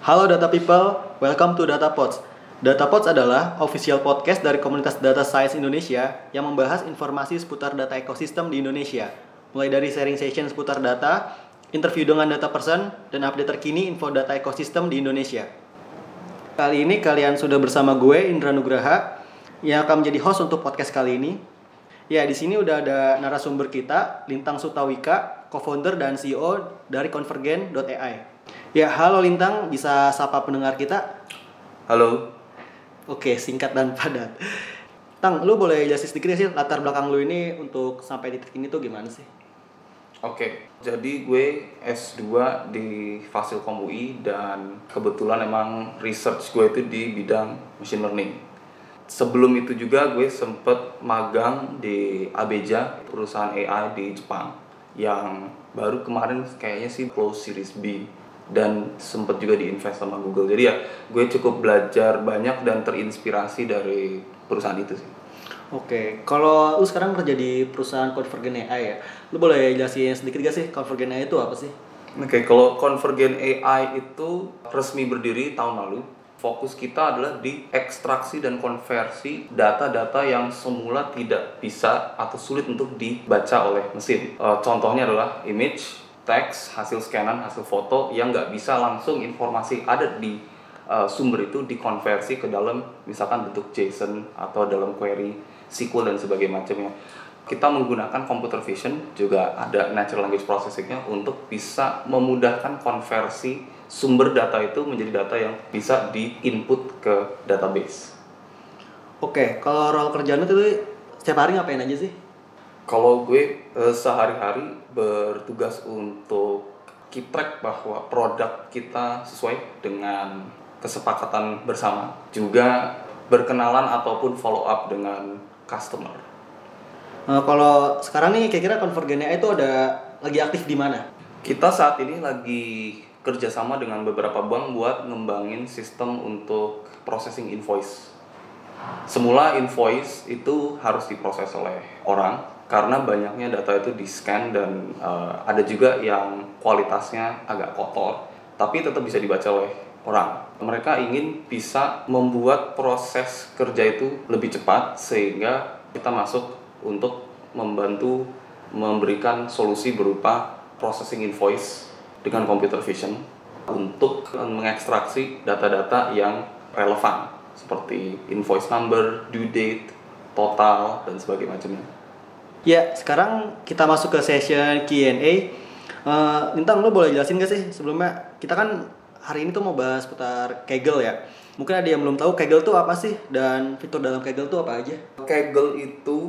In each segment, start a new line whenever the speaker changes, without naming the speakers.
Halo Data People, welcome to Data Pods. Data Pods adalah official podcast dari komunitas Data Science Indonesia yang membahas informasi seputar data ekosistem di Indonesia. Mulai dari sharing session seputar data, interview dengan data person, dan update terkini info data ekosistem di Indonesia. Kali ini kalian sudah bersama gue Indra Nugraha yang akan menjadi host untuk podcast kali ini. Ya, di sini udah ada narasumber kita, Lintang Sutawika, co-founder dan CEO dari Convergen.ai. Ya, halo Lintang, bisa sapa pendengar kita?
Halo,
Oke, singkat dan padat. Tang, lu boleh jelasin sedikit sih latar belakang lu ini untuk sampai di titik ini tuh gimana sih?
oke. Jadi gue S2 di Fasilkom UI dan kebetulan emang research gue itu di bidang machine learning. Sebelum itu juga gue sempet magang di Abeja, perusahaan AI di Jepang yang baru kemarin kayaknya sih close series B dan sempet juga diinvest sama Google. Jadi ya gue cukup belajar banyak dan terinspirasi dari perusahaan itu sih.
Oke, kalau lu sekarang kerja di perusahaan Convergen AI ya, lu boleh jelasin sedikit gak sih Convergen AI itu apa sih?
Oke, kalau Convergen AI itu resmi berdiri tahun lalu. Fokus kita adalah di ekstraksi dan konversi data-data yang semula tidak bisa atau sulit untuk dibaca oleh mesin. Eh, contohnya adalah image, teks, hasil scanan, hasil foto yang nggak bisa langsung informasi ada di eh, sumber itu dikonversi ke dalam misalkan bentuk JSON atau dalam query SQL dan sebagainya macamnya kita menggunakan computer vision juga ada natural language processingnya untuk bisa memudahkan konversi sumber data itu menjadi data yang bisa di input ke database.
Oke, kalau role kerjaan tuh setiap hari ngapain aja sih?
Kalau gue eh, sehari-hari bertugas untuk keep track bahwa produk kita sesuai dengan kesepakatan bersama, juga berkenalan ataupun follow up dengan customer.
Eh, kalau sekarang nih kira-kira Convergen AI itu ada lagi aktif di mana?
Kita saat ini lagi kerjasama dengan beberapa bank buat ngembangin sistem untuk processing invoice. Semula invoice itu harus diproses oleh orang karena banyaknya data itu di scan dan eh, ada juga yang kualitasnya agak kotor tapi tetap bisa dibaca oleh orang. Mereka ingin bisa membuat proses kerja itu lebih cepat sehingga kita masuk untuk membantu memberikan solusi berupa processing invoice dengan computer vision untuk mengekstraksi data-data yang relevan seperti invoice number, due date, total dan sebagainya.
Ya, sekarang kita masuk ke session Q&A. Lintang, lu boleh jelasin gak sih sebelumnya? Kita kan hari ini tuh mau bahas putar Kaggle ya. Mungkin ada yang belum tahu Kaggle tuh apa sih dan fitur dalam Kaggle tuh apa aja?
Kaggle itu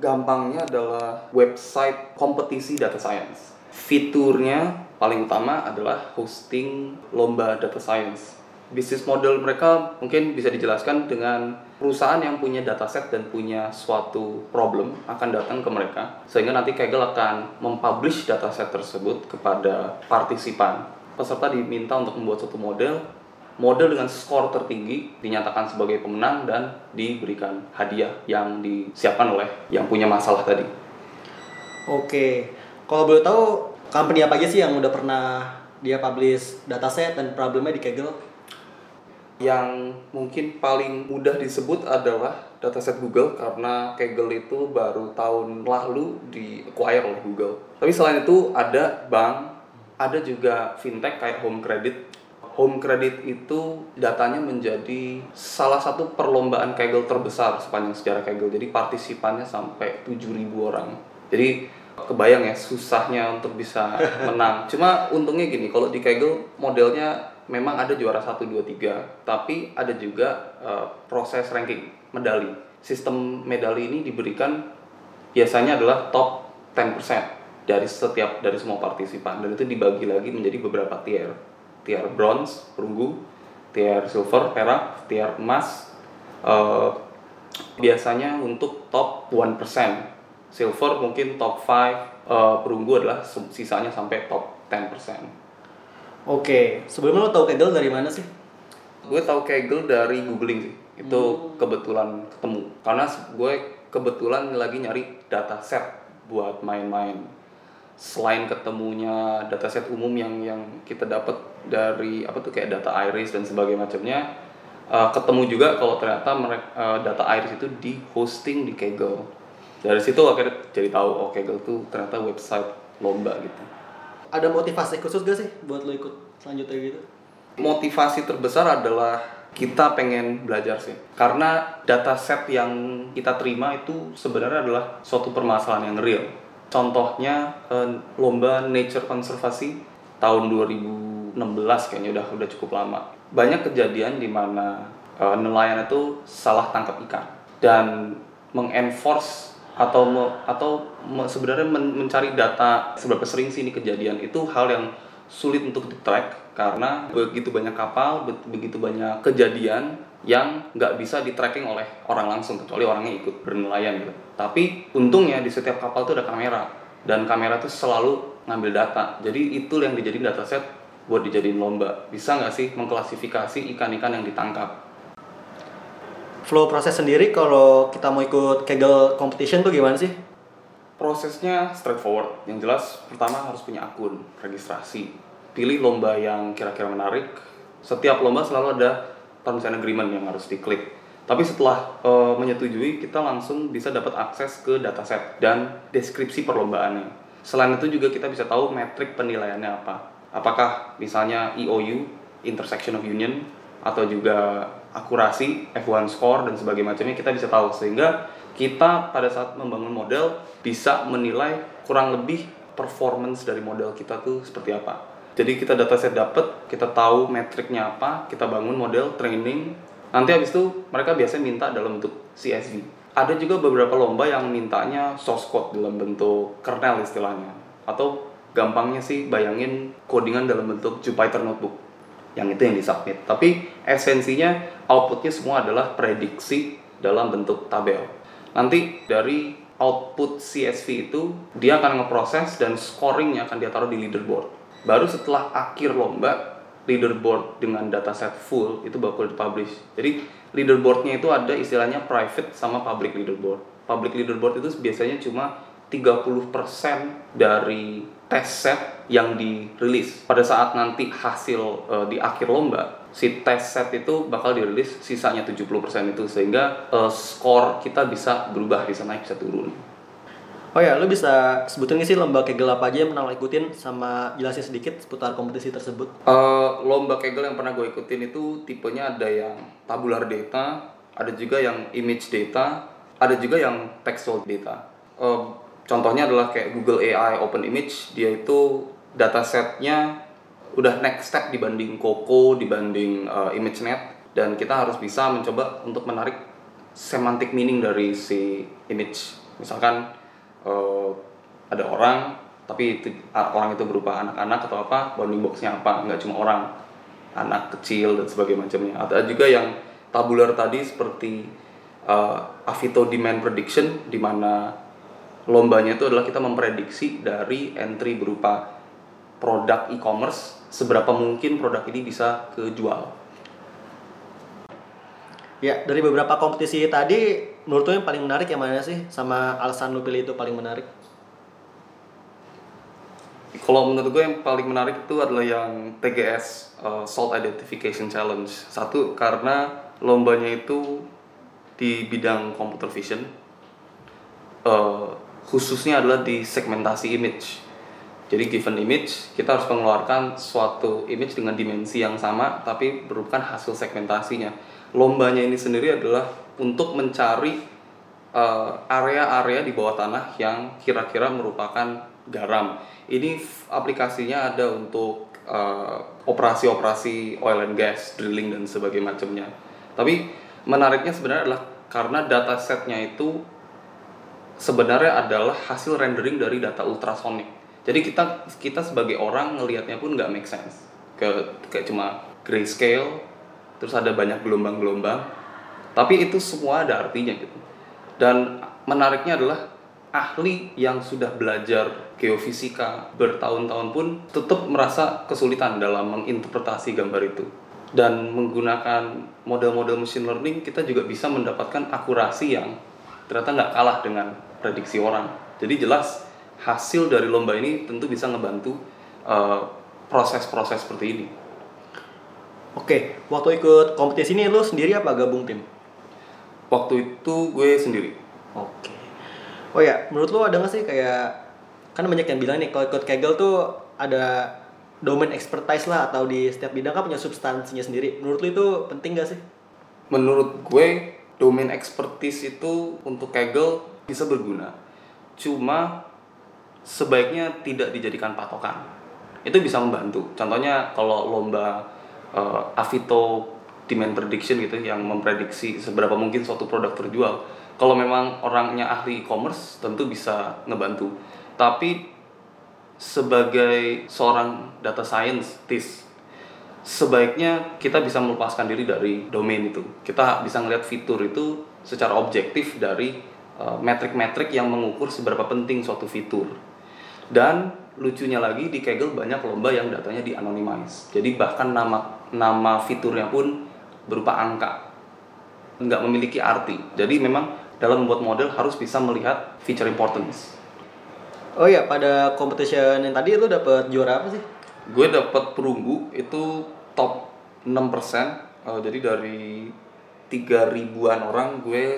gampangnya adalah website kompetisi data science. Fiturnya paling utama adalah hosting lomba data science. Bisnis model mereka mungkin bisa dijelaskan dengan perusahaan yang punya dataset dan punya suatu problem akan datang ke mereka sehingga nanti Kaggle akan mempublish dataset tersebut kepada partisipan. Peserta diminta untuk membuat suatu model model dengan skor tertinggi dinyatakan sebagai pemenang dan diberikan hadiah yang disiapkan oleh yang punya masalah tadi.
Oke, kalau boleh tahu company apa aja sih yang udah pernah dia publish dataset dan problemnya di Kaggle?
Yang mungkin paling mudah disebut adalah dataset Google karena Kaggle itu baru tahun lalu di acquire oleh Google. Tapi selain itu ada bank, ada juga fintech kayak Home Credit. Home Credit itu datanya menjadi salah satu perlombaan Kaggle terbesar sepanjang sejarah Kaggle. Jadi partisipannya sampai 7.000 orang. Jadi kebayang ya susahnya untuk bisa menang. Cuma untungnya gini, kalau di Kaggle modelnya memang ada juara 1 2 3, tapi ada juga uh, proses ranking medali. Sistem medali ini diberikan biasanya adalah top 10% dari setiap dari semua partisipan dan itu dibagi lagi menjadi beberapa tier. Tier bronze, perunggu, tier silver, perak, tier emas. Uh, biasanya untuk top 1%. Silver mungkin top 5, uh, perunggu adalah sisanya sampai top 10%.
Oke, sebelumnya lo tahu Kaggle dari mana sih?
Gue tahu Kaggle dari googling sih. Itu kebetulan ketemu. Karena gue kebetulan lagi nyari data set buat main-main. selain ketemunya dataset umum yang yang kita dapat dari apa tuh kayak data iris dan sebagainya macamnya uh, ketemu juga kalau ternyata mereka uh, data iris itu di hosting di Kaggle dari situ akhirnya jadi tahu oh Kaggle tuh ternyata website lomba gitu
ada motivasi khusus gak sih buat lo ikut selanjutnya gitu?
Motivasi terbesar adalah kita pengen belajar sih. Karena dataset yang kita terima itu sebenarnya adalah suatu permasalahan yang real. Contohnya eh, lomba nature konservasi tahun 2016 kayaknya udah udah cukup lama. Banyak kejadian di mana eh, nelayan itu salah tangkap ikan dan mengenforce atau me, atau me, sebenarnya men, mencari data seberapa sering sih ini kejadian itu hal yang sulit untuk di track karena begitu banyak kapal, begitu banyak kejadian yang nggak bisa di tracking oleh orang langsung kecuali orangnya ikut bernelayan gitu. Tapi untungnya di setiap kapal itu ada kamera dan kamera itu selalu ngambil data. Jadi itu yang dijadiin dataset buat dijadiin lomba. Bisa nggak sih mengklasifikasi ikan-ikan yang ditangkap?
Flow proses sendiri kalau kita mau ikut Kegel competition tuh gimana sih?
Prosesnya straightforward. Yang jelas pertama harus punya akun registrasi. Pilih lomba yang kira-kira menarik. Setiap lomba selalu ada terms and agreement yang harus diklik. Tapi setelah e, menyetujui, kita langsung bisa dapat akses ke dataset dan deskripsi perlombaannya. Selain itu juga kita bisa tahu metrik penilaiannya apa. Apakah misalnya EOU, intersection of union, atau juga akurasi, F1 score, dan sebagainya macamnya kita bisa tahu. Sehingga kita pada saat membangun model bisa menilai kurang lebih performance dari model kita tuh seperti apa. Jadi kita dataset dapat, kita tahu metriknya apa, kita bangun model training. Nanti habis itu mereka biasanya minta dalam bentuk CSV. Ada juga beberapa lomba yang mintanya source code dalam bentuk kernel istilahnya. Atau gampangnya sih bayangin codingan dalam bentuk Jupyter Notebook. Yang itu yang disubmit. Tapi esensinya outputnya semua adalah prediksi dalam bentuk tabel. Nanti dari output CSV itu dia akan ngeproses dan scoringnya akan dia taruh di leaderboard. Baru setelah akhir lomba leaderboard dengan dataset full itu bakal dipublish. Jadi leaderboardnya itu ada istilahnya private sama public leaderboard. Public leaderboard itu biasanya cuma 30% dari test set yang dirilis pada saat nanti hasil uh, di akhir lomba si test set itu bakal dirilis sisanya 70% itu sehingga uh, skor kita bisa berubah bisa naik bisa turun
Oh ya, lu bisa sebutin sih lomba kegel apa aja yang pernah lo ikutin sama jelasin sedikit seputar kompetisi tersebut?
Uh, lomba kegel yang pernah gue ikutin itu tipenya ada yang tabular data, ada juga yang image data, ada juga yang textual data. Uh, contohnya adalah kayak Google AI Open Image, dia itu datasetnya udah next step dibanding Coco, dibanding uh, ImageNet, dan kita harus bisa mencoba untuk menarik semantic meaning dari si image. Misalkan uh, ada orang tapi itu, orang itu berupa anak-anak atau apa bounding boxnya apa nggak cuma orang. Anak kecil dan sebagainya macamnya. Ada juga yang tabular tadi seperti uh, Avito demand prediction di mana lombanya itu adalah kita memprediksi dari entry berupa produk e-commerce seberapa mungkin produk ini bisa kejual
Ya, dari beberapa kompetisi tadi, menurut yang paling menarik yang mana sih? Sama alasan lo pilih itu paling menarik?
Kalau menurut gue yang paling menarik itu adalah yang TGS uh, Salt Identification Challenge. Satu karena lombanya itu di bidang computer vision, uh, khususnya adalah di segmentasi image. Jadi given image, kita harus mengeluarkan suatu image dengan dimensi yang sama, tapi merupakan hasil segmentasinya lombanya ini sendiri adalah untuk mencari eh, area-area uh, di bawah tanah yang kira-kira merupakan garam. Ini aplikasinya ada untuk uh, operasi-operasi oil and gas, drilling dan sebagainya macamnya. Tapi menariknya sebenarnya adalah karena datasetnya itu sebenarnya adalah hasil rendering dari data ultrasonic. Jadi kita kita sebagai orang ngelihatnya pun nggak make sense. Ke kayak cuma grayscale terus ada banyak gelombang-gelombang. Tapi itu semua ada artinya gitu. Dan menariknya adalah ahli yang sudah belajar geofisika bertahun-tahun pun tetap merasa kesulitan dalam menginterpretasi gambar itu. Dan menggunakan model-model machine learning kita juga bisa mendapatkan akurasi yang ternyata nggak kalah dengan prediksi orang. Jadi jelas hasil dari lomba ini tentu bisa ngebantu uh, proses-proses seperti ini.
Oke, waktu ikut kompetisi ini lu sendiri apa gabung tim?
Waktu itu gue sendiri.
Oke. Oh ya, menurut lu ada nggak sih kayak kan banyak yang bilang nih kalau ikut Kegel tuh ada domain expertise lah atau di setiap bidang kan punya substansinya sendiri. Menurut lu itu penting gak sih?
Menurut gue domain expertise itu untuk Kegel bisa berguna. Cuma sebaiknya tidak dijadikan patokan. Itu bisa membantu. Contohnya kalau lomba uh, Avito demand prediction gitu yang memprediksi seberapa mungkin suatu produk terjual. Kalau memang orangnya ahli e-commerce tentu bisa ngebantu. Tapi sebagai seorang data scientist sebaiknya kita bisa melepaskan diri dari domain itu. Kita bisa ngelihat fitur itu secara objektif dari uh, metrik-metrik yang mengukur seberapa penting suatu fitur. Dan lucunya lagi di Kaggle banyak lomba yang datanya di anonymize. Jadi bahkan nama nama fiturnya pun berupa angka. Nggak memiliki arti. Jadi memang dalam membuat model harus bisa melihat feature importance.
Oh iya, pada competition yang tadi lu dapet juara apa sih?
Gue dapet perunggu itu top 6% uh, jadi dari 3 ribuan orang gue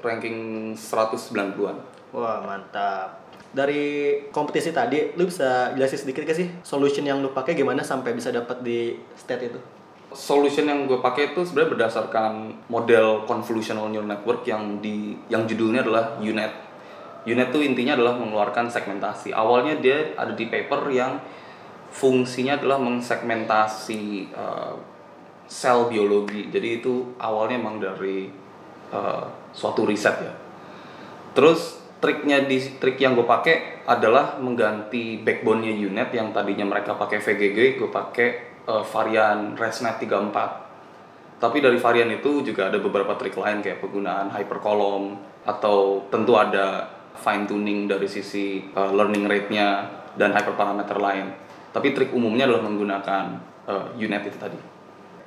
ranking 190-an.
Wah, mantap. Dari kompetisi tadi, lu bisa jelasin sedikit gak sih solution yang lu pakai gimana sampai bisa dapat di state itu?
Solution yang gue pakai itu sebenarnya berdasarkan model convolutional neural network yang di yang judulnya adalah UNET. UNET itu intinya adalah mengeluarkan segmentasi. Awalnya dia ada di paper yang fungsinya adalah mengsegmentasi uh, sel biologi. Jadi itu awalnya emang dari uh, suatu riset ya. Terus triknya di trik yang gue pakai adalah mengganti backbone-nya unit yang tadinya mereka pakai VGG, gue pakai uh, varian ResNet 34. Tapi dari varian itu juga ada beberapa trik lain kayak penggunaan hypercolumn atau tentu ada fine tuning dari sisi uh, learning rate-nya dan hyperparameter lain. Tapi trik umumnya adalah menggunakan uh, unit itu tadi.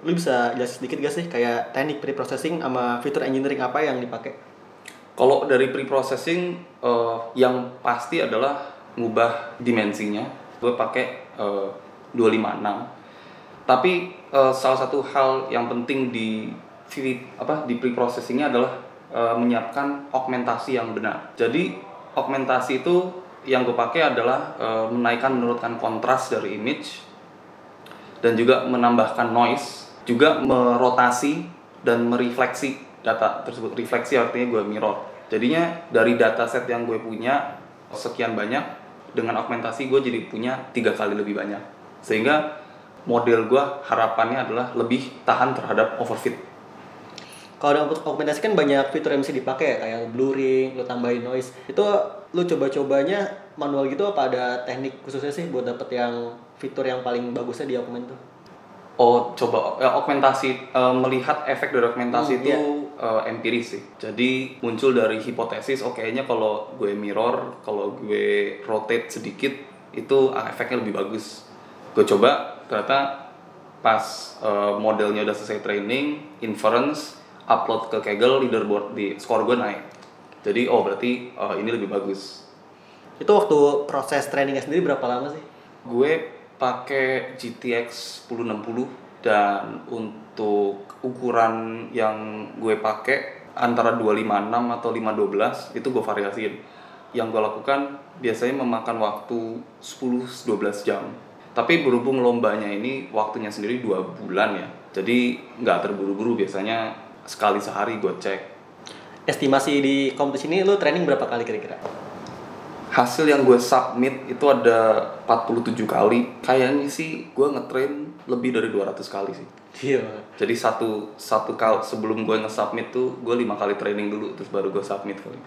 Lu bisa jelasin sedikit gak sih kayak teknik pre-processing sama fitur engineering apa yang dipakai
kalau dari pre-processing uh, yang pasti adalah ngubah dimensinya. Gue pakai uh, 256 tapi uh, salah satu hal yang penting di apa di pre-processingnya adalah uh, menyiapkan augmentasi yang benar. Jadi augmentasi itu yang gue pakai adalah e, menaikkan menurunkan kontras dari image dan juga menambahkan noise juga merotasi dan merefleksi data tersebut refleksi artinya gue mirror jadinya dari dataset yang gue punya sekian banyak dengan augmentasi gue jadi punya tiga kali lebih banyak sehingga model gue harapannya adalah lebih tahan terhadap overfit
kalau augmentasi kan banyak fitur yang bisa dipakai kayak blurring, lo tambahin noise. Itu lo coba-cobanya manual gitu apa ada teknik khususnya sih buat dapet yang fitur yang paling bagusnya di augment tuh?
Oh, coba ya, augmentasi uh, melihat efek dari augmentasi hmm, itu. Iya. uh, empiris sih. Jadi muncul dari hipotesis, oh kayaknya kalau gue mirror, kalau gue rotate sedikit itu uh, efeknya lebih bagus. Gue coba, ternyata pas uh, modelnya udah selesai training, inference, upload ke Kaggle leaderboard di skor gue naik jadi oh berarti uh, ini lebih bagus
itu waktu proses trainingnya sendiri berapa lama sih
gue pakai GTX 1060 dan untuk ukuran yang gue pakai antara 256 atau 512 itu gue variasiin. Yang gue lakukan biasanya memakan waktu 10-12 jam. Tapi berhubung lombanya ini waktunya sendiri dua bulan ya jadi nggak terburu-buru biasanya sekali sehari gue cek.
Estimasi di kompetisi ini lu training berapa kali kira-kira
hasil yang gue submit itu ada 47 kali. Kayaknya sih gue ngetrain lebih dari 200 kali sih.
Iya
jadi satu satu kali sebelum gue nge-submit tuh gue lima kali training dulu terus baru gue submit kali.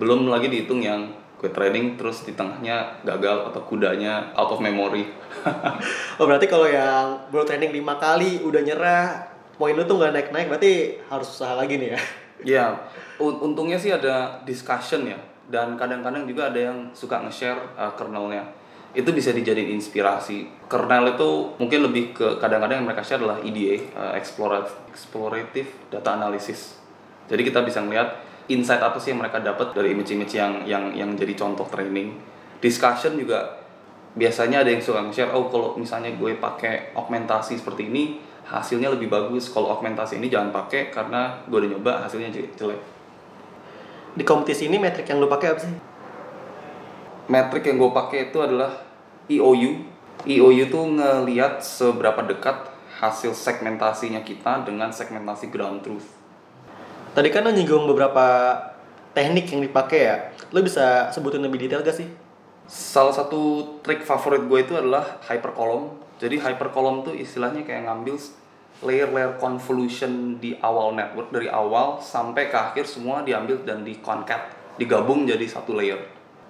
Belum lagi dihitung yang gue training terus di tengahnya gagal atau kudanya out of memory.
Oh berarti kalau yang baru training lima kali udah nyerah poin lu tuh nggak naik-naik berarti harus usaha lagi nih ya?
Iya, untungnya sih ada discussion ya dan kadang-kadang juga ada yang suka nge-share uh, kernelnya. Itu bisa dijadiin inspirasi. Kernel itu mungkin lebih ke kadang-kadang yang mereka share adalah EDA uh, explorative, data analysis. Jadi kita bisa melihat insight apa sih yang mereka dapat dari image-image yang yang yang jadi contoh training. Discussion juga biasanya ada yang suka nge-share oh kalau misalnya gue pakai augmentasi seperti ini hasilnya lebih bagus. Kalau augmentasi ini jangan pakai karena gue udah nyoba hasilnya jelek
Di kompetisi ini metrik yang lu pakai apa sih?
metrik yang gue pakai itu adalah EOU EOU tuh ngelihat seberapa dekat hasil segmentasinya kita dengan segmentasi ground truth
Tadi kan lu nyinggung beberapa teknik yang dipakai ya. Lu bisa sebutin lebih detail gak sih?
Salah satu trik favorit gue itu adalah hypercolumn. Jadi hypercolumn tuh istilahnya kayak ngambil layer-layer convolution di awal network dari awal sampai ke akhir semua diambil dan di concat, digabung jadi satu layer.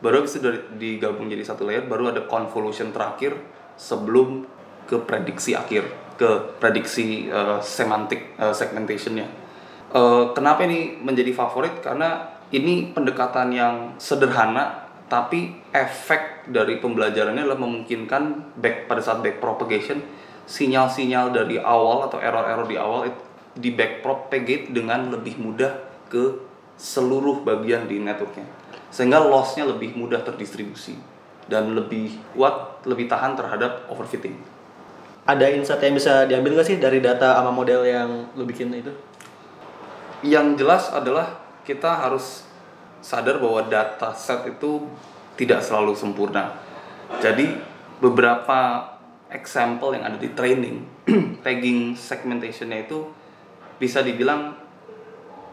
Baru itu dari digabung jadi satu layer baru ada convolution terakhir sebelum ke prediksi akhir, ke prediksi uh, semantic uh, segmentationnya. Uh, kenapa ini menjadi favorit? Karena ini pendekatan yang sederhana tapi efek dari pembelajarannya adalah memungkinkan back pada saat back propagation sinyal-sinyal dari awal atau error-error di awal it- di back propagate dengan lebih mudah ke seluruh bagian di networknya sehingga lossnya lebih mudah terdistribusi dan lebih kuat lebih tahan terhadap overfitting
Ada insight yang bisa diambil gak sih dari data sama model yang lu bikin itu?
yang jelas adalah kita harus sadar bahwa data set itu tidak selalu sempurna. Jadi beberapa example yang ada di training, tagging segmentationnya itu bisa dibilang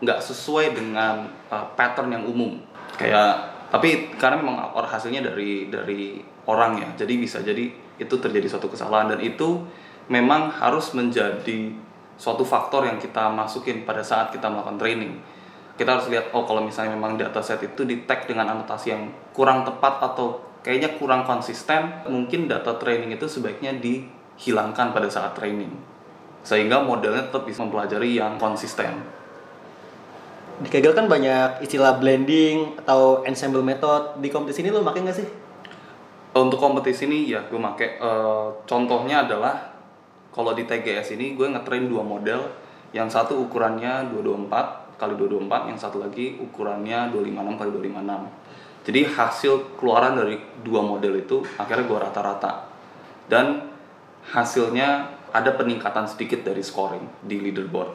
nggak sesuai dengan uh, pattern yang umum. Kayak tapi karena memang hasilnya dari dari orang ya, jadi bisa jadi itu terjadi suatu kesalahan dan itu memang harus menjadi suatu faktor yang kita masukin pada saat kita melakukan training kita harus lihat oh kalau misalnya memang dataset itu di tag dengan anotasi yang kurang tepat atau kayaknya kurang konsisten. Mungkin data training itu sebaiknya dihilangkan pada saat training. Sehingga modelnya tetap bisa mempelajari yang konsisten.
Di Kaggle kan banyak istilah blending atau ensemble method. Di kompetisi ini lu makin gak sih?
untuk kompetisi ini ya gue make eh, contohnya adalah kalau di TGS ini gue ngetrain dua model. Yang satu ukurannya 224 kali 224 yang satu lagi ukurannya 256 kali 256 jadi hasil keluaran dari dua model itu akhirnya gue rata-rata. Dan hasilnya ada peningkatan sedikit dari scoring di leaderboard.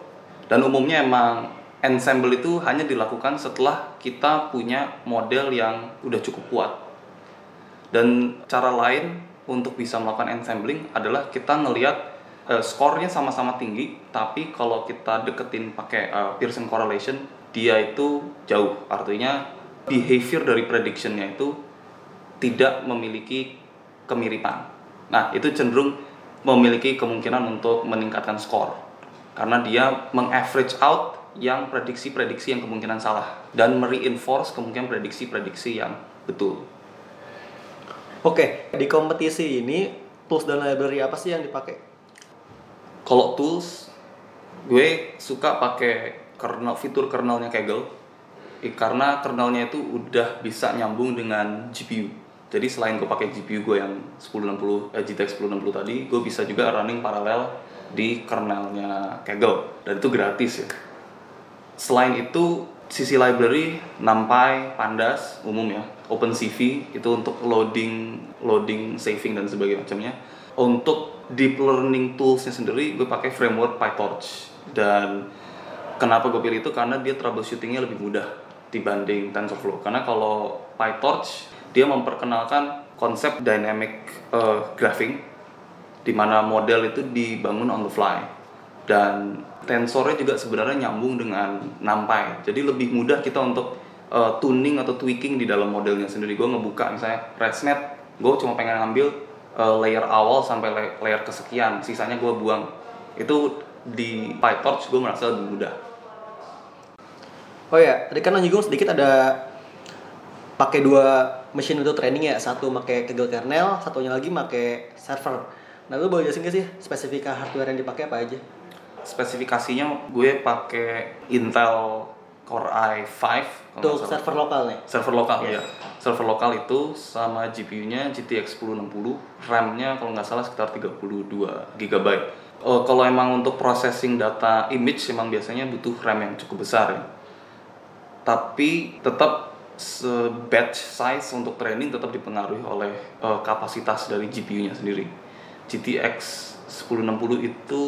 Dan umumnya emang ensemble itu hanya dilakukan setelah kita punya model yang udah cukup kuat. Dan cara lain untuk bisa melakukan ensembling adalah kita ngelihat eh, skornya sama-sama tinggi, tapi kalau kita deketin pakai eh, Pearson correlation, dia itu jauh. Artinya behavior dari predictionnya itu tidak memiliki kemiripan. Nah, itu cenderung memiliki kemungkinan untuk meningkatkan skor. Karena dia mengaverage out yang prediksi-prediksi yang kemungkinan salah dan mereinforce kemungkinan prediksi-prediksi yang betul.
Oke, di kompetisi ini tools dan library apa sih yang dipakai?
Kalau tools, gue suka pakai kernel fitur kernelnya Kaggle, Eh, karena kernelnya itu udah bisa nyambung dengan GPU. Jadi selain gue pakai GPU gue yang 1060 eh, GTX 1060 tadi, gue bisa juga running paralel di kernelnya Kaggle dan itu gratis ya. Selain itu sisi library NumPy, Pandas umum ya, OpenCV itu untuk loading, loading, saving dan sebagainya macamnya. Untuk deep learning toolsnya sendiri gue pakai framework PyTorch dan kenapa gue pilih itu karena dia troubleshootingnya lebih mudah dibanding TensorFlow. Karena kalau PyTorch dia memperkenalkan konsep dynamic uh, graphing di mana model itu dibangun on the fly. Dan tensornya juga sebenarnya nyambung dengan NumPy. Jadi lebih mudah kita untuk uh, tuning atau tweaking di dalam modelnya sendiri. Gue ngebuka misalnya ResNet gue cuma pengen ngambil uh, layer awal sampai la- layer kesekian. Sisanya gue buang. Itu di PyTorch gue merasa lebih mudah
Oh ya, tadi kan nyinggung sedikit ada pakai dua mesin untuk training ya. Satu pakai Kaggle kernel, satunya lagi pakai server. Nah, lu boleh jelasin gak sih spesifika hardware yang dipakai apa aja?
spesifikasinya gue pakai Intel Core i5 kalau
Untuk server lokal nih.
server lokal
Yes.
ya server lokal itu sama GPU-nya GTX 1060 RAM-nya kalau nggak salah sekitar 32 GB Eh, kalau emang untuk processing data image emang biasanya butuh RAM yang cukup besar ya tapi tetap batch size untuk training tetap dipengaruhi oleh eh, kapasitas dari GPU-nya sendiri. GTX 1060 itu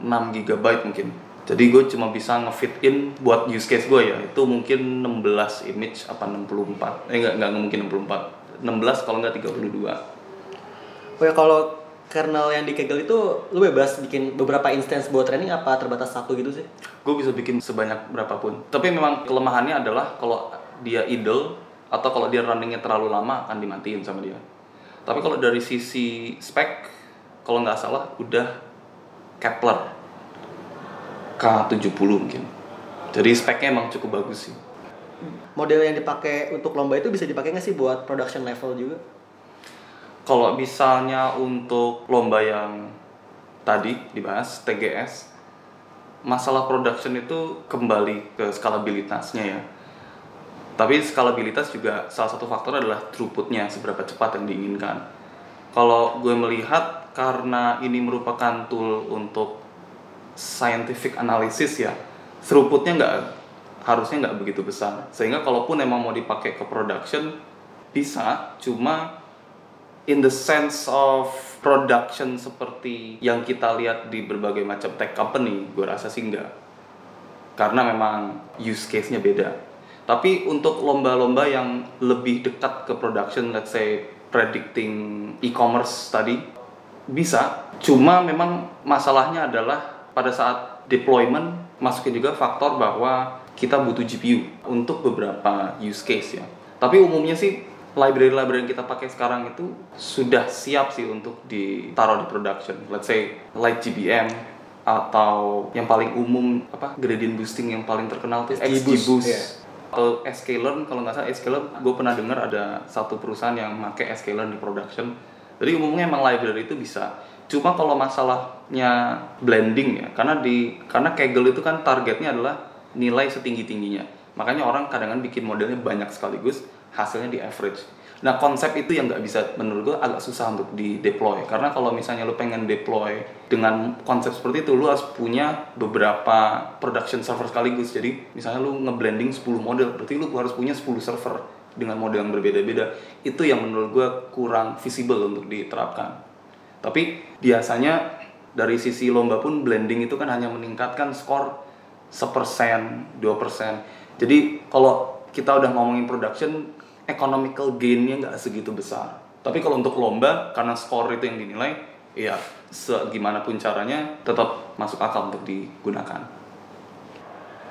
6 GB mungkin. Jadi gue cuma bisa ngefit in buat use case gue ya. Itu mungkin 16 image apa 64. Eh enggak enggak mungkin 64. 16 kalau enggak 32.
Oh ya kalau kernel yang di Kaggle itu lu bebas bikin beberapa instance buat training apa? Terbatas satu gitu sih?
gue bisa bikin sebanyak berapapun. Tapi memang kelemahannya adalah kalau dia idle atau kalau dia runningnya terlalu lama akan dimatiin sama dia. Tapi kalau dari sisi spek kalau nggak salah udah Kepler. K70 mungkin. Jadi speknya emang cukup bagus sih.
Model yang dipakai untuk lomba itu bisa dipakai nggak sih buat production level juga?
Kalau misalnya untuk lomba yang tadi dibahas TGS, masalah production itu kembali ke skalabilitasnya ya. Tapi skalabilitas juga salah satu faktor adalah throughputnya seberapa cepat yang diinginkan. Kalau gue melihat karena ini merupakan tool untuk scientific analysis ya, throughputnya nggak harusnya nggak begitu besar. Sehingga kalaupun emang mau dipakai ke production bisa, cuma in the sense of production seperti yang kita lihat di berbagai macam tech company, gue rasa sih enggak. Karena memang use case-nya beda. Tapi untuk lomba-lomba yang lebih dekat ke production, let's say predicting e-commerce tadi, bisa. Cuma memang masalahnya adalah pada saat deployment masukin juga faktor bahwa kita butuh GPU untuk beberapa use case ya. Tapi umumnya sih library-library yang kita pakai sekarang itu sudah siap sih untuk ditaruh di production. Let's say Light GBM atau yang paling umum apa gradient boosting yang paling terkenal tuh
XGBoost, iya.
atau sklearn kalau nggak salah sklearn gue pernah dengar ada satu perusahaan yang pakai sklearn di production. Jadi umumnya emang library itu bisa. Cuma kalau masalahnya blending ya, karena di karena Kaggle itu kan targetnya adalah nilai setinggi tingginya. Makanya orang kadang-kadang bikin modelnya banyak sekaligus, hasilnya di average. Nah konsep itu yang nggak bisa menurut gue agak susah untuk di deploy karena kalau misalnya lu pengen deploy dengan konsep seperti itu lu harus punya beberapa production server sekaligus jadi misalnya lu ngeblending 10 model berarti lu harus punya 10 server dengan model yang berbeda-beda itu yang menurut gue kurang visible untuk diterapkan tapi biasanya dari sisi lomba pun blending itu kan hanya meningkatkan skor sepersen, dua persen. Jadi kalau kita udah ngomongin production, economical gainnya nggak segitu besar. Tapi kalau untuk lomba, karena skor itu yang dinilai, ya segimanapun caranya tetap masuk akal untuk digunakan.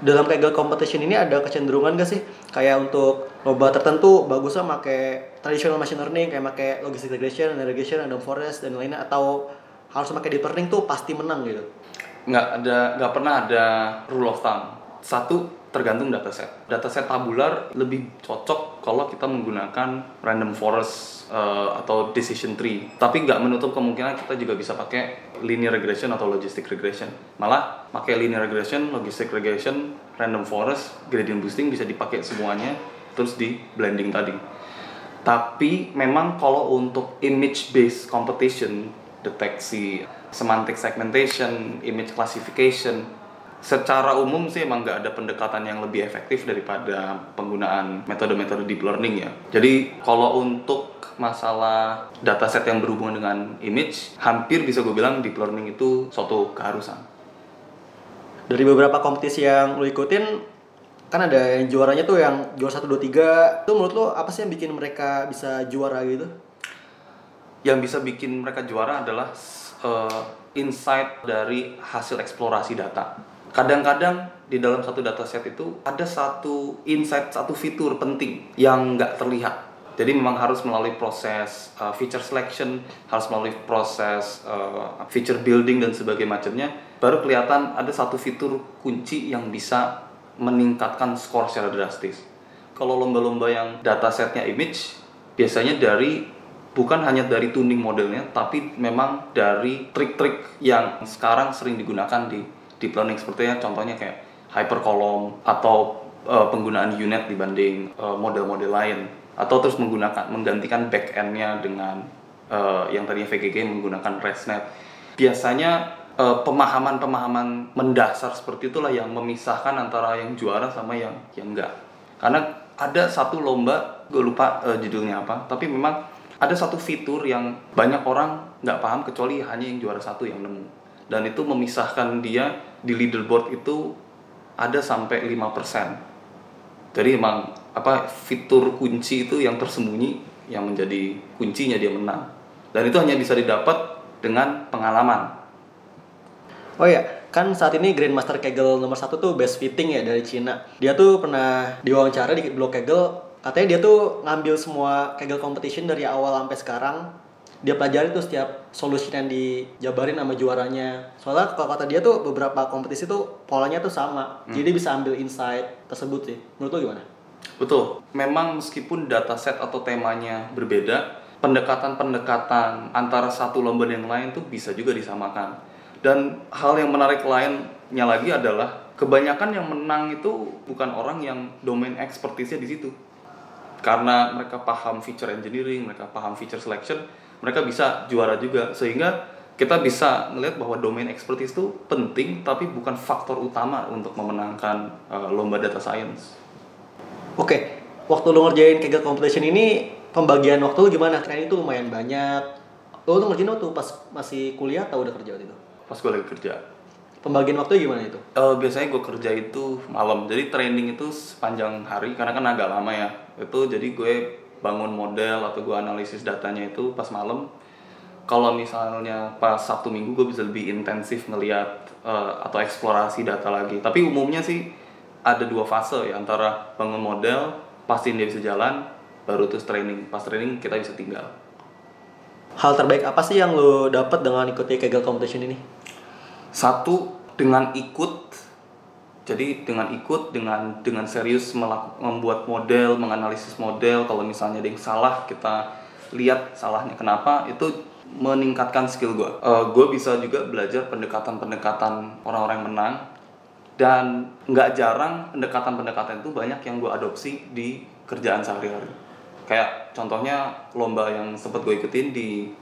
Dalam Kaggle competition ini ada kecenderungan gak sih? Kayak untuk lomba tertentu bagusnya pakai traditional machine learning kayak pakai logistic regression, regression, random forest dan lainnya atau harus pakai deep learning tuh pasti menang gitu.
nggak ada nggak pernah ada rule of thumb satu tergantung dataset dataset tabular lebih cocok kalau kita menggunakan random forest eh, atau decision tree. Tapi nggak menutup kemungkinan kita juga bisa pakai linear regression atau logistic regression. Malah pakai linear regression logistic regression random forest gradient boosting bisa dipakai semuanya terus di blending tadi. Tapi memang kalau untuk image based competition, deteksi semantic segmentation, image classification, secara umum sih emang nggak ada pendekatan yang lebih efektif daripada penggunaan metode-metode deep learning ya. Jadi kalau untuk masalah dataset yang berhubungan dengan image, hampir bisa gue bilang deep learning itu suatu keharusan.
Dari beberapa kompetisi yang lu ikutin kan ada yang juaranya tuh yang juara 1 2 3. Itu menurut lu apa sih yang bikin mereka bisa juara gitu?
yang bisa bikin mereka juara adalah uh, insight dari hasil eksplorasi data. Kadang-kadang di dalam satu dataset itu ada satu insight, satu fitur penting yang nggak terlihat. Jadi memang harus melalui proses uh, feature selection, harus melalui proses uh, feature building dan sebagainya macamnya, baru kelihatan ada satu fitur kunci yang bisa meningkatkan skor secara drastis. Kalau lomba-lomba yang datasetnya image, biasanya dari bukan hanya dari tuning modelnya, tapi memang dari trik-trik yang sekarang sering digunakan di deep learning sepertinya contohnya kayak hypercolumn atau uh, penggunaan unit dibanding uh, model-model lain atau terus menggunakan menggantikan back-end-nya dengan uh, yang tadinya VGG menggunakan ResNet. Biasanya uh, pemahaman-pemahaman mendasar seperti itulah yang memisahkan antara yang juara sama yang yang enggak. Karena ada satu lomba gue lupa uh, judulnya apa tapi memang ada satu fitur yang banyak orang nggak paham kecuali hanya yang juara satu yang nemu dan itu memisahkan dia di leaderboard itu ada sampai 5% jadi emang apa fitur kunci itu yang tersembunyi yang menjadi kuncinya dia menang dan itu hanya bisa didapat dengan pengalaman
Oh ya, kan saat ini Grandmaster Kegel nomor satu tuh best fitting ya dari Cina. Dia tuh pernah diwawancara di blog Kegel, katanya dia tuh ngambil semua Kegel competition dari awal sampai sekarang. Dia pelajari tuh setiap solution yang dijabarin sama juaranya. Soalnya kalau kata dia tuh beberapa kompetisi tuh polanya tuh sama. Hmm. Jadi bisa ambil insight tersebut sih. Menurut lo gimana?
Betul. Memang meskipun dataset atau temanya berbeda, pendekatan-pendekatan antara satu lomba dan yang lain tuh bisa juga disamakan dan hal yang menarik lainnya lagi adalah kebanyakan yang menang itu bukan orang yang domain ekspertisnya di situ. Karena mereka paham feature engineering, mereka paham feature selection, mereka bisa juara juga sehingga kita bisa melihat bahwa domain expertise itu penting tapi bukan faktor utama untuk memenangkan uh, lomba data science.
Oke, waktu lo ngerjain Kaggle competition ini pembagian waktu lu gimana? Kan itu lumayan banyak. Lo tuh ngerjain waktu pas masih kuliah atau udah kerja waktu itu?
pas gue lagi kerja
pembagian waktu gimana itu?
Uh, biasanya gue kerja itu malam jadi training itu sepanjang hari karena kan agak lama ya itu jadi gue bangun model atau gue analisis datanya itu pas malam. Kalau misalnya pas Sabtu Minggu gue bisa lebih intensif ngeliat uh, atau eksplorasi data lagi. Tapi umumnya sih ada dua fase ya antara bangun model pastiin dia bisa jalan baru terus training. Pas training kita bisa tinggal.
Hal terbaik apa sih yang lo dapat dengan ikuti Kegel competition ini?
Satu dengan ikut jadi dengan ikut dengan dengan serius melak, membuat model menganalisis model kalau misalnya ada yang salah kita lihat salahnya kenapa itu meningkatkan skill gue uh, gue bisa juga belajar pendekatan-pendekatan orang-orang yang menang. Dan nggak jarang pendekatan-pendekatan itu banyak yang gue adopsi di kerjaan sehari-hari. Kayak contohnya lomba yang sempat gue ikutin di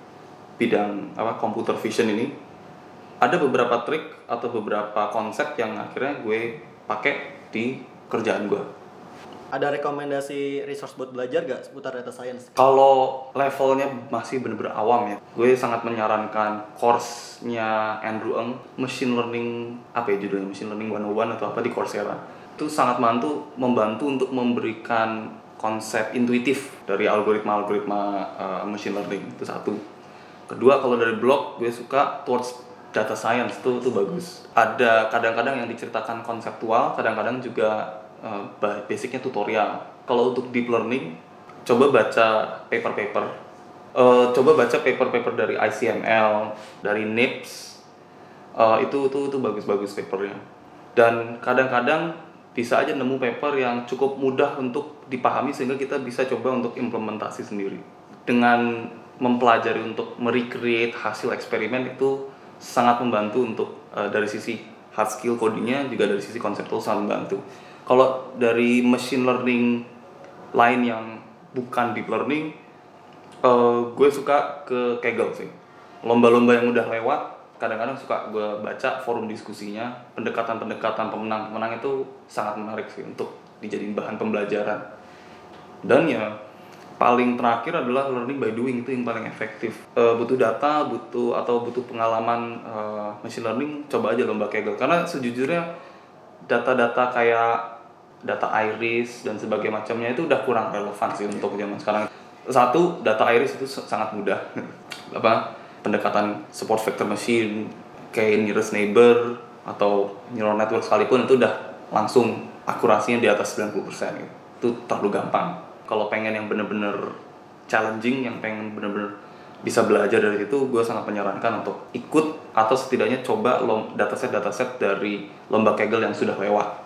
bidang apa computer vision ini ada beberapa trik atau beberapa konsep yang akhirnya gue pakai di kerjaan gue.
Ada rekomendasi resource buat belajar gak seputar data science?
Kalau levelnya masih bener-bener awam ya, gue sangat menyarankan course-nya Andrew Ng, Machine Learning, apa ya judulnya, Machine Learning 101 atau apa di Coursera. Itu sangat membantu, membantu untuk memberikan konsep intuitif dari algoritma-algoritma uh, machine learning itu satu. Kedua kalau dari blog gue suka towards data science itu itu bagus. Ada kadang-kadang yang diceritakan konseptual, kadang-kadang juga uh, basicnya tutorial. Kalau untuk deep learning coba baca paper-paper. Uh, coba baca paper-paper dari ICML, dari NIPS. Uh, itu itu itu bagus-bagus papernya. Dan kadang-kadang bisa aja nemu paper yang cukup mudah untuk dipahami sehingga kita bisa coba untuk implementasi sendiri dengan mempelajari untuk merecreate hasil eksperimen itu sangat membantu untuk uh, dari sisi hard skill codingnya juga dari sisi konseptual sangat membantu. Kalau dari machine learning lain yang bukan deep learning uh, gue suka ke Kaggle sih. Lomba-lomba yang udah lewat kadang-kadang suka gue baca forum diskusinya. Pendekatan-pendekatan pemenang-pemenang itu sangat menarik sih untuk dijadiin bahan pembelajaran. Dan ya paling terakhir adalah learning by doing itu yang paling efektif. E, butuh data butuh atau butuh pengalaman e, machine learning coba aja lomba Kaggle. Karena sejujurnya data-data kayak data iris dan sebagainya macamnya itu udah kurang relevan sih untuk zaman sekarang. Satu data iris itu sangat mudah. Apa? Pendekatan support vector machine kayak nearest neighbor atau neural network sekalipun itu udah langsung akurasinya di atas 90% gitu. Itu terlalu gampang. Kalau pengen yang bener-bener challenging, yang pengen bener-bener bisa belajar dari itu, gue sangat menyarankan untuk ikut atau setidaknya coba lom, dataset-dataset dari lomba Kegel yang sudah lewat.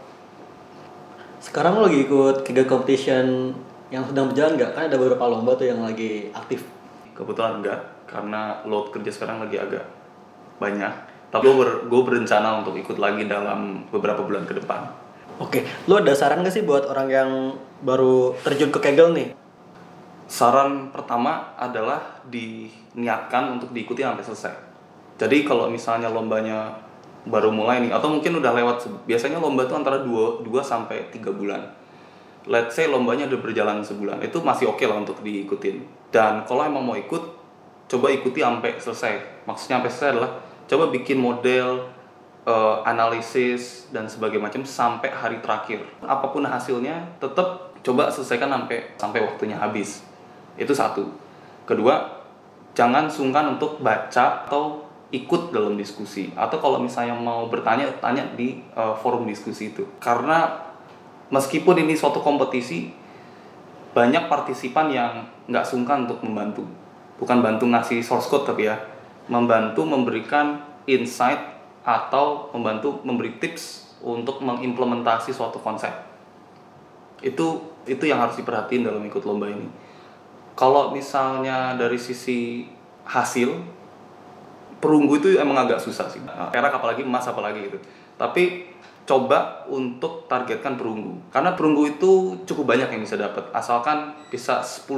Sekarang lo lagi ikut Kegel competition yang sedang berjalan nggak? Kan ada beberapa lomba tuh yang lagi aktif.
Kebetulan enggak karena load kerja sekarang lagi agak banyak tapi gue ber, gue berencana untuk ikut lagi dalam beberapa bulan ke depan
oke lo ada saran gak sih buat orang yang baru terjun ke Kegel nih?
Saran pertama adalah diniatkan untuk diikuti sampai selesai. Jadi kalau misalnya lombanya baru mulai nih atau mungkin udah lewat biasanya lomba itu antara 2 2 sampai 3 bulan. Let's say lombanya udah berjalan sebulan itu masih oke lah untuk diikutin. Dan kalau emang mau ikut coba ikuti sampai selesai. Maksudnya sampai selesai adalah coba bikin model eh, analisis dan sebagainya macam sampai hari terakhir. Apa pun hasilnya tetap coba selesaikan sampai sampai waktunya habis. Itu satu. Kedua jangan sungkan untuk baca atau ikut dalam diskusi. Atau kalau misalnya mau bertanya tanya di eh, forum diskusi itu. Karena meskipun ini suatu kompetisi banyak partisipan yang nggak sungkan untuk membantu. Bukan bantu ngasih source code tapi ya membantu memberikan insight atau membantu memberi tips untuk mengimplementasi suatu konsep. Itu itu yang harus diperhatiin dalam ikut lomba ini. Kalau misalnya dari sisi hasil perunggu itu emang agak susah sih. Perak apalagi emas apalagi gitu. Tapi coba untuk targetkan perunggu. Karena perunggu itu cukup banyak yang bisa dapat. Asalkan bisa 10%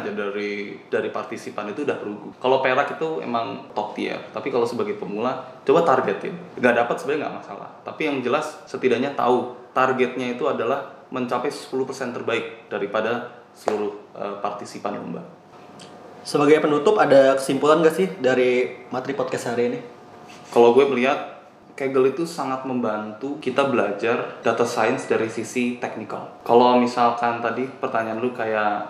aja dari dari partisipan itu udah perunggu. Kalau perak itu emang top tier. Tapi kalau sebagai pemula coba targetin. Nggak dapat sebenarnya nggak masalah. Tapi yang jelas setidaknya tahu targetnya itu adalah mencapai 10% terbaik daripada seluruh eh, partisipan lomba.
Sebagai penutup ada kesimpulan gak sih dari materi podcast hari ini?
Kalau gue melihat Kaggle itu sangat membantu kita belajar data science dari sisi teknikal. Kalau misalkan tadi pertanyaan lu kayak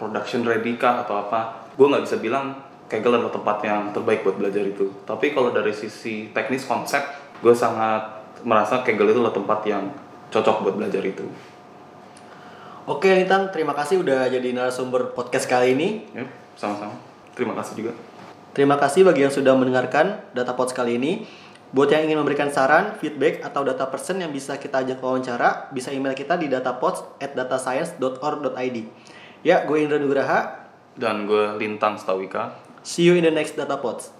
production ready kah atau apa, gue nggak bisa bilang Kaggle adalah tempat yang terbaik buat belajar itu. Tapi kalau dari sisi teknis konsep, gue sangat merasa Kaggle itu adalah tempat yang cocok buat belajar itu.
Oke Lintang, terima kasih udah jadi narasumber podcast kali ini.
Ya, sama-sama. Terima kasih juga.
Terima kasih bagi yang sudah mendengarkan data pods kali ini. Buat yang ingin memberikan saran, feedback, atau data person yang bisa kita ajak wawancara, bisa email kita di datapods at datascience.org.id. Ya, gue Indra Nugraha.
Dan gue Lintang Stawika.
See you in the next data pods.